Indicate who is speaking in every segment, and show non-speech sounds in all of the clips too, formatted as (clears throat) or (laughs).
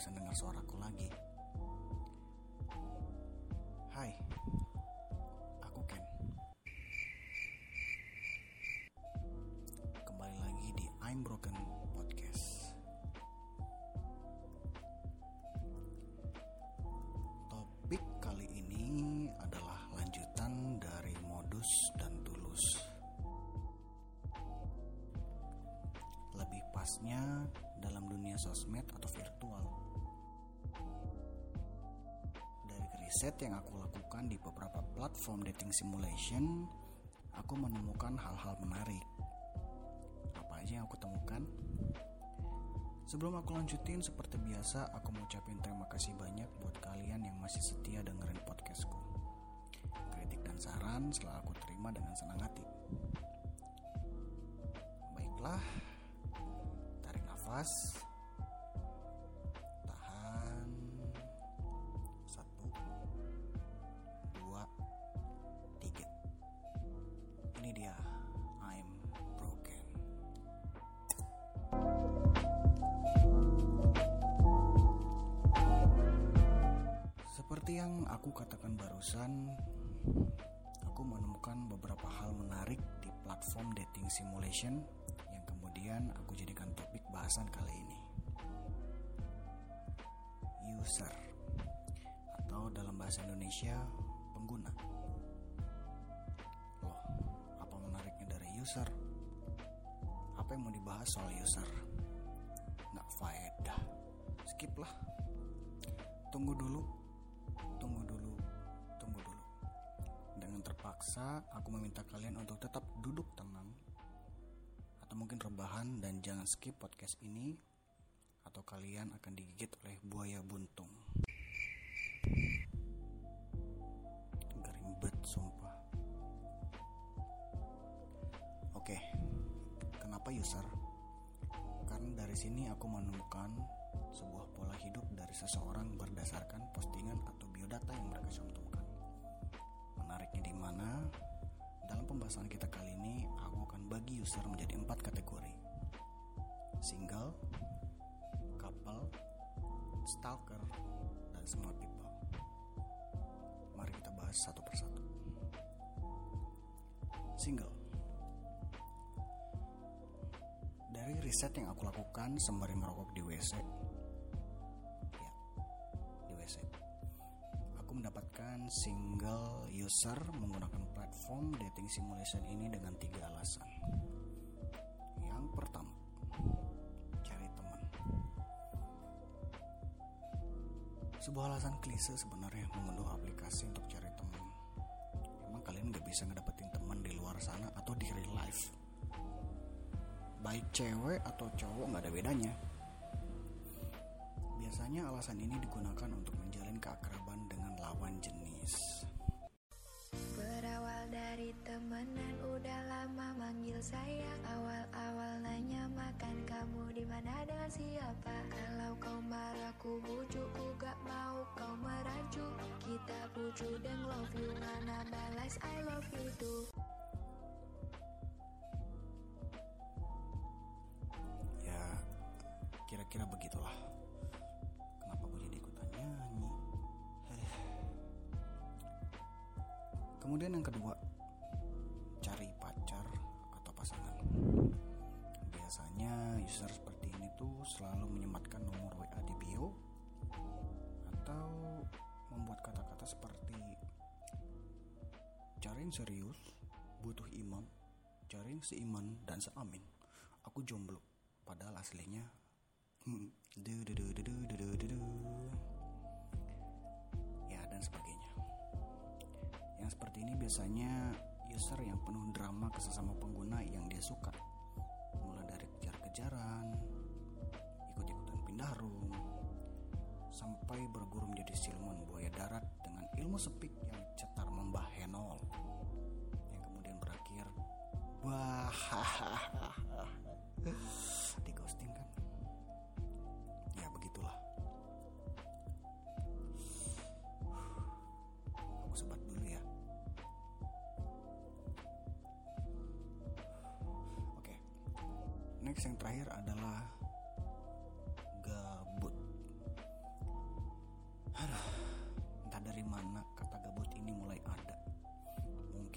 Speaker 1: bosan dengar suaraku lagi. Hai, aku Ken. Kembali lagi di I'm Broken Podcast. Topik kali ini adalah lanjutan dari modus dan tulus. Lebih pasnya dalam dunia sosmed atau riset yang aku lakukan di beberapa platform dating simulation, aku menemukan hal-hal menarik. Apa aja yang aku temukan? Sebelum aku lanjutin, seperti biasa, aku mau ucapin terima kasih banyak buat kalian yang masih setia dengerin podcastku. Kritik dan saran selalu aku terima dengan senang hati. Baiklah, tarik nafas, aku katakan barusan, aku menemukan beberapa hal menarik di platform dating simulation yang kemudian aku jadikan topik bahasan kali ini. User atau dalam bahasa Indonesia pengguna. Loh, apa menariknya dari user? Apa yang mau dibahas soal user? Nggak faedah. Skip lah. Tunggu dulu terpaksa, aku meminta kalian untuk tetap duduk tenang, atau mungkin rebahan dan jangan skip podcast ini, atau kalian akan digigit oleh buaya buntung. Garing bet, sumpah. Oke, kenapa user? Karena dari sini aku menemukan sebuah pola hidup dari seseorang berdasarkan postingan atau biodata yang mereka cantumkan. Pembahasan kita kali ini, aku akan bagi user menjadi empat kategori. Single, couple, stalker, dan semua people. Mari kita bahas satu persatu. Single. Dari riset yang aku lakukan sembari merokok di WC, mendapatkan single user menggunakan platform dating simulation ini dengan tiga alasan. Yang pertama, cari teman. Sebuah alasan klise sebenarnya mengunduh aplikasi untuk cari teman. Emang kalian nggak bisa ngedapetin teman di luar sana atau di real life? baik cewek atau cowok nggak ada bedanya. Biasanya alasan ini digunakan untuk
Speaker 2: temenan udah lama manggil sayang Awal-awal nanya makan kamu di mana dengan siapa Kalau kau marah ku bujuk ku gak mau kau meracu Kita bujuk dan love you Mana balas I love you too
Speaker 1: Ya, kira-kira begitulah. Kenapa gue jadi ikutan nyanyi? Heh. Kemudian yang kedua, selalu menyematkan nomor WA di bio atau membuat kata-kata seperti cariin serius, butuh imam, cariin seiman dan seamin. Aku jomblo, padahal aslinya ya dan sebagainya. Yang seperti ini biasanya user yang penuh drama ke sesama pengguna yang dia suka, mulai dari kejar-kejaran, darum sampai berguru menjadi siluman buaya darat dengan ilmu sepik yang cetar membah henol. Yang kemudian berakhir wah (laughs) di ghosting kan? Ya begitulah. Aku sempat dulu ya. Oke okay. next yang terakhir adalah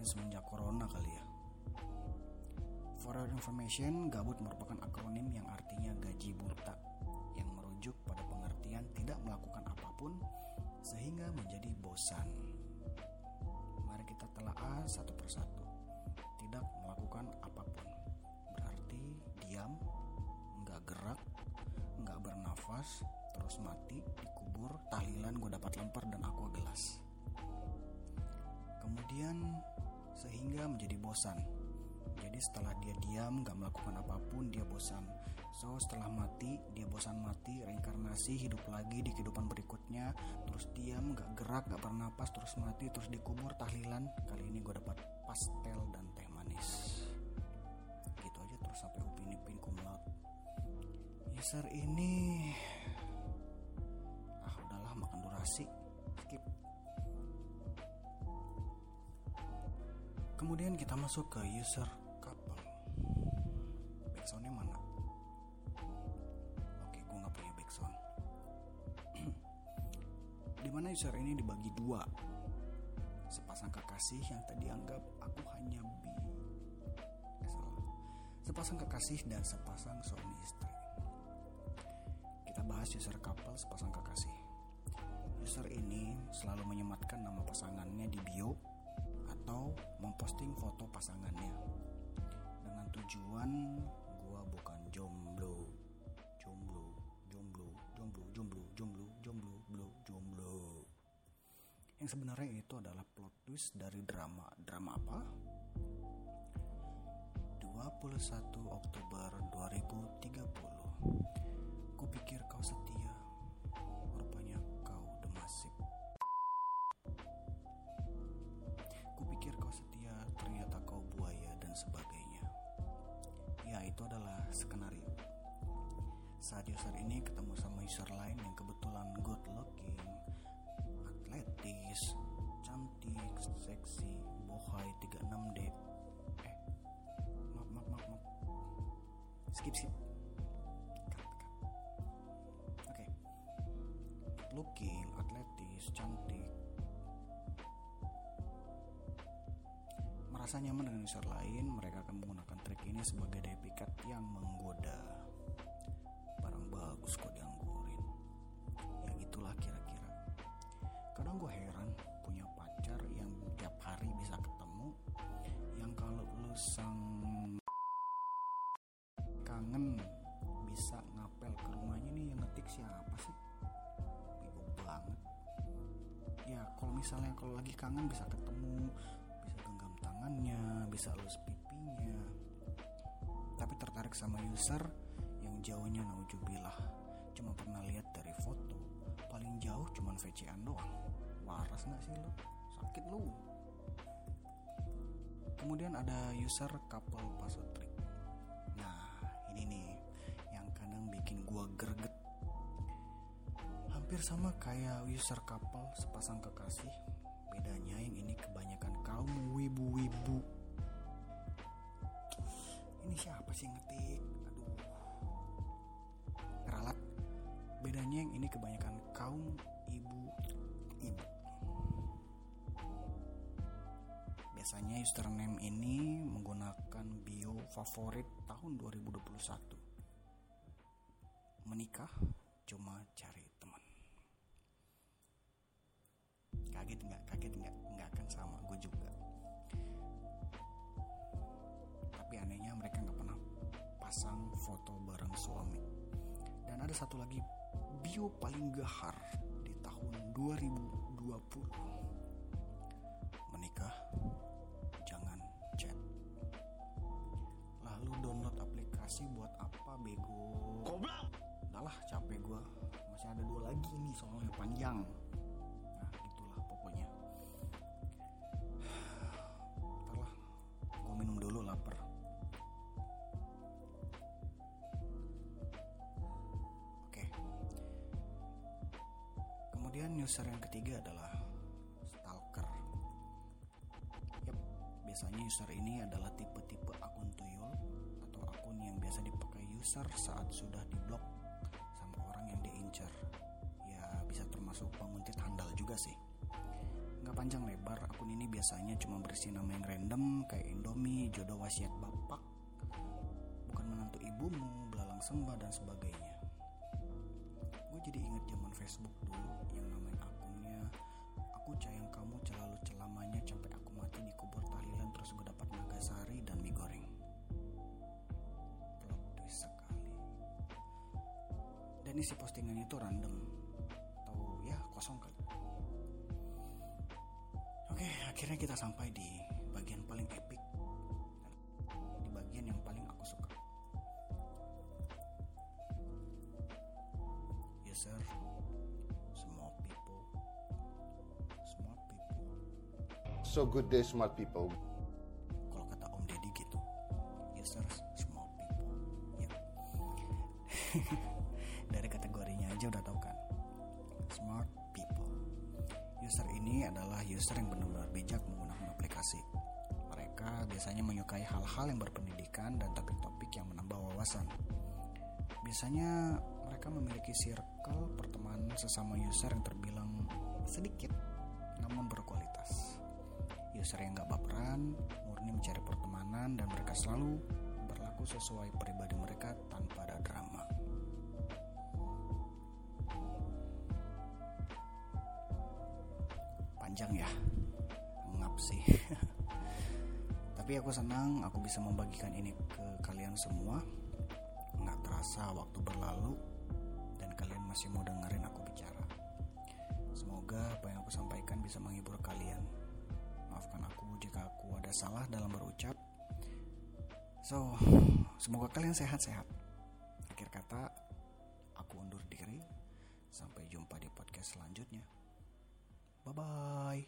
Speaker 1: mungkin semenjak corona kali ya For your information, gabut merupakan akronim yang artinya gaji buta yang merujuk pada pengertian tidak melakukan apa pun sehingga menjadi bosan. Mari kita telaah satu persatu. Tidak melakukan apa pun berarti diam, nggak gerak, nggak bernafas, terus mati dikubur tahlilan gue dapat lempar dan aqua gelas. Kemudian sehingga menjadi bosan. Jadi setelah dia diam gak melakukan apa pun dia bosan. So setelah mati dia bosan mati reinkarnasi hidup lagi di kehidupan berikutnya. Terus diam gak gerak gak bernapas terus mati terus dikubur tahlilan. Kali ini gue dapat pastel dan teh manis. Gitu aja terus sampai upin ipin kumlaut user ini ah udahlah makan durasi Kemudian kita masuk ke user couple. Backsoundnya mana? Oke, gue nggak punya backsound. (clears throat) Di mana user ini dibagi dua. Sepasang kekasih yang tadi anggap aku hanya bi... Sepasang kekasih dan sepasang suami istri. Kita bahas user couple sepasang kekasih. User ini selalu menyematkan nama pasangannya di bio atau memposting foto pasangannya. Dengan tujuan gua bukan jomblo. Jomblo jomblo jomblo jomblo jomblo jomblo jomblo jomblo. Yang sebenarnya itu adalah plot twist dari drama. Drama apa? 21 Oktober 2030 Kupikir kau setia Saat user ini ketemu sama user lain yang kebetulan good looking, atletis, cantik, seksi, bohai 36D. Eh, maaf, maaf, maaf, maaf. Skip, skip. Oke. Good looking, atletis, cantik, merasa nyaman dengan user lain, mereka akan menggunakan trik ini sebagai daya pikat yang menggoda. Bagus kok dianggurin. Ya gitulah kira-kira. Kadang gue heran punya pacar yang tiap hari bisa ketemu, yang kalau lu sang kangen bisa ngapel ke rumahnya nih yang ngetik siapa sih? Bego banget. Ya kalau misalnya kalau lagi kangen bisa ketemu, bisa genggam tangannya, bisa elus pipinya. Tapi tertarik sama user yang jauhnya naujubillah. Cuma pernah lihat dari foto, paling jauh cuman VC-an doang. Waras nggak sih lo? Sakit lu. Kemudian ada user couple pasutri. Nah, ini nih yang kadang bikin gua greget. Hampir sama kayak user couple sepasang kekasih, bedanya yang ini kebanyakan kaum wibu-wibu. Username ini menggunakan bio favorit tahun 2021. Menikah cuma cari teman. Kaget nggak? Kaget nggak? Nggak akan sama gue juga. Tapi anehnya mereka nggak pernah pasang foto bareng suami. Dan ada satu lagi bio paling gahar di tahun 2020. Aplikasi buat apa bego?
Speaker 3: Goblok.
Speaker 1: Udah lah capek gue Masih ada dua lagi nih soalnya panjang. Nah gitulah pokoknya. Ntar lah Gue minum dulu lapar. Oke. Kemudian user yang ketiga adalah Stalker. Yap, biasanya user ini adalah tipe-tipe akun tuyul user saat sudah diblok sama orang yang diincar. Ya bisa termasuk penguntit handal juga sih. Nggak panjang lebar, akun ini biasanya cuma berisi nama yang random kayak Indomie, jodoh wasiat bapak, bukan menantu ibumu, belalang sembah dan sebagainya. Gue jadi inget zaman Facebook dulu yang namanya akunnya aku sayang kamu selalu celamanya sampai aku mati di kubur tahlilan terus gue dapat nagasari dan mie goreng. Dan isi postingan itu random atau ya kosong kali. Oke, akhirnya kita sampai di bagian paling epic di bagian yang paling aku suka. Yes sir, small people, smart people.
Speaker 3: So good day, smart people.
Speaker 1: Kalau kata Om Deddy gitu, yes sir, small people. Dari kategorinya (laughs) aja udah tau kan, smart people. User ini adalah user yang benar-benar bijak menggunakan aplikasi. Mereka biasanya menyukai hal-hal yang berpendidikan dan topik-topik yang menambah wawasan. Biasanya mereka memiliki circle pertemanan sesama user yang terbilang sedikit namun berkualitas. User yang gak baperan, murni mencari pertemanan dan mereka selalu berlaku sesuai pribadi mereka tanpa ada drama. Panjang ya, ngap sih. (laughs) Tapi aku senang aku bisa membagikan ini ke kalian semua. Nggak terasa waktu berlalu dan kalian masih mau dengerin aku bicara. Semoga apa yang aku sampaikan bisa menghibur kalian. Maafkan aku jika aku ada salah dalam berucap. So, semoga kalian sehat-sehat. Akhir kata, aku undur diri. Sampai jumpa di podcast selanjutnya. Bye bye.